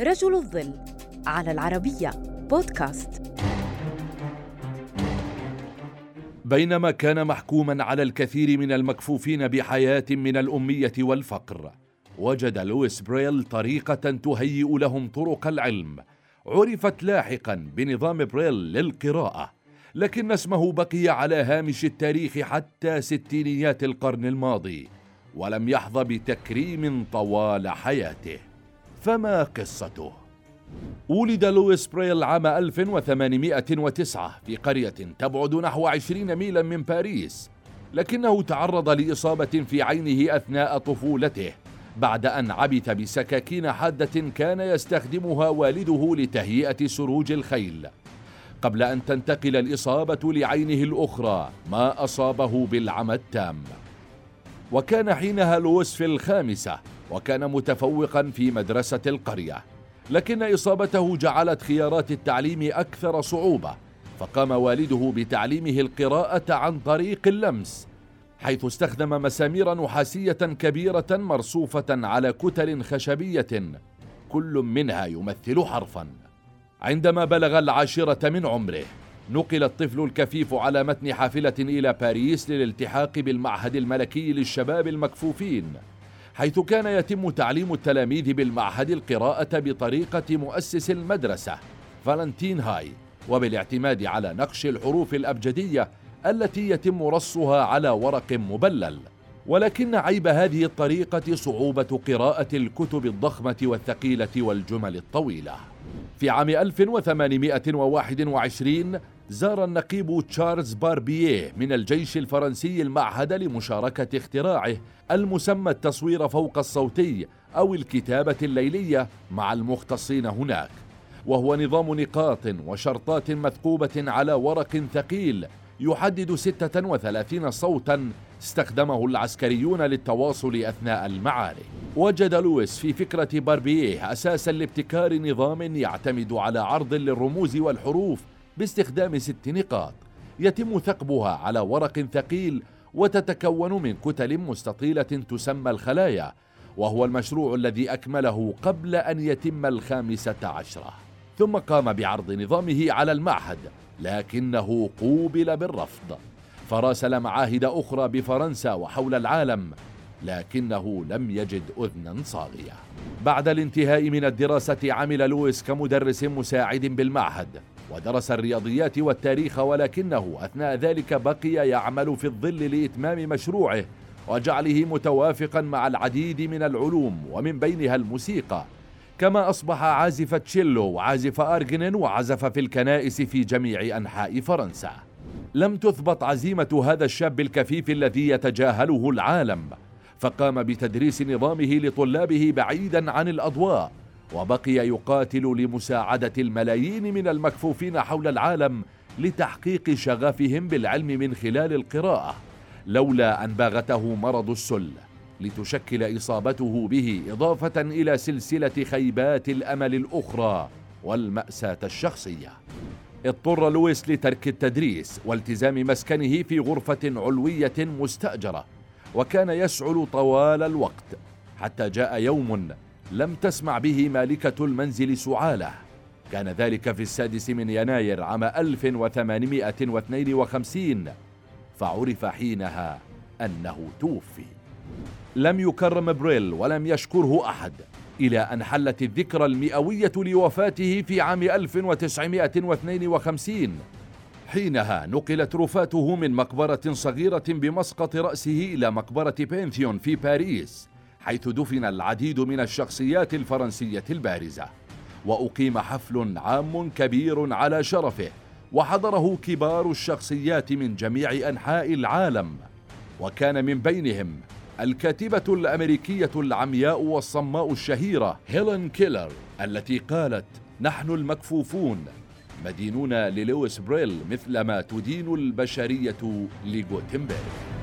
رجل الظل على العربية بودكاست. بينما كان محكوما على الكثير من المكفوفين بحياة من الأمية والفقر وجد لويس بريل طريقة تهيئ لهم طرق العلم. عرفت لاحقا بنظام بريل للقراءة لكن اسمه بقي على هامش التاريخ حتى ستينيات القرن الماضي ولم يحظى بتكريم طوال حياته. فما قصته؟ ولد لويس بريل عام 1809 في قرية تبعد نحو 20 ميلا من باريس لكنه تعرض لإصابة في عينه أثناء طفولته بعد أن عبث بسكاكين حادة كان يستخدمها والده لتهيئة سروج الخيل قبل أن تنتقل الإصابة لعينه الأخرى ما أصابه بالعمى التام وكان حينها لويس في الخامسة وكان متفوقا في مدرسة القرية لكن إصابته جعلت خيارات التعليم أكثر صعوبة فقام والده بتعليمه القراءة عن طريق اللمس حيث استخدم مسامير نحاسية كبيرة مرصوفة على كتل خشبية كل منها يمثل حرفا. عندما بلغ العاشرة من عمره نقل الطفل الكفيف على متن حافلة إلى باريس للالتحاق بالمعهد الملكي للشباب المكفوفين. حيث كان يتم تعليم التلاميذ بالمعهد القراءة بطريقة مؤسس المدرسة فالنتين هاي وبالاعتماد على نقش الحروف الأبجدية التي يتم رصها على ورق مبلل. ولكن عيب هذه الطريقة صعوبة قراءة الكتب الضخمة والثقيلة والجمل الطويلة. في عام 1821 زار النقيب تشارلز باربيه من الجيش الفرنسي المعهد لمشاركة اختراعه المسمى التصوير فوق الصوتي أو الكتابة الليلية مع المختصين هناك. وهو نظام نقاط وشرطات مثقوبة على ورق ثقيل يحدد 36 صوتا استخدمه العسكريون للتواصل أثناء المعارك وجد لويس في فكرة باربيه أساسا لابتكار نظام يعتمد على عرض للرموز والحروف باستخدام ست نقاط. يتم ثقبها على ورق ثقيل وتتكون من كتل مستطيلة تسمى الخلايا وهو المشروع الذي أكمله قبل أن يتم الخامسة عشرة. ثم قام بعرض نظامه على المعهد لكنه قوبل بالرفض. فراسل معاهد أخرى بفرنسا وحول العالم لكنه لم يجد أذنا صاغية. بعد الانتهاء من الدراسة عمل لويس كمدرس مساعد بالمعهد. ودرس الرياضيات والتاريخ ولكنه أثناء ذلك بقي يعمل في الظل لإتمام مشروعه وجعله متوافقا مع العديد من العلوم ومن بينها الموسيقى. كما أصبح عازف تشيلو وعازف أرجنين وعزف في الكنائس في جميع أنحاء فرنسا. لم تثبت عزيمة هذا الشاب الكفيف الذي يتجاهله العالم فقام بتدريس نظامه لطلابه بعيدا عن الأضواء وبقي يقاتل لمساعدة الملايين من المكفوفين حول العالم لتحقيق شغفهم بالعلم من خلال القراءة لولا أن باغته مرض السل لتشكل إصابته به إضافة إلى سلسلة خيبات الأمل الأخرى والمأساة الشخصية. اضطر لويس لترك التدريس والتزام مسكنه في غرفة علوية مستأجرة وكان يسعل طوال الوقت حتى جاء يوم لم تسمع به مالكة المنزل سعاله كان ذلك في السادس من يناير عام 1852 فعرف حينها أنه توفي. لم يكرم بريل ولم يشكره أحد إلى أن حلت الذكرى المئوية لوفاته في عام 1952 حينها نقلت رفاته من مقبرة صغيرة بمسقط رأسه إلى مقبرة بينثيون في باريس. حيث دفن العديد من الشخصيات الفرنسية البارزة. وأقيم حفل عام كبير على شرفه وحضره كبار الشخصيات من جميع أنحاء العالم. وكان من بينهم الكاتبة الأمريكية العمياء والصماء الشهيرة هيلين كيلر التي قالت نحن المكفوفون مدينون للويس بريل مثلما تدين البشرية لغوتنبرغ.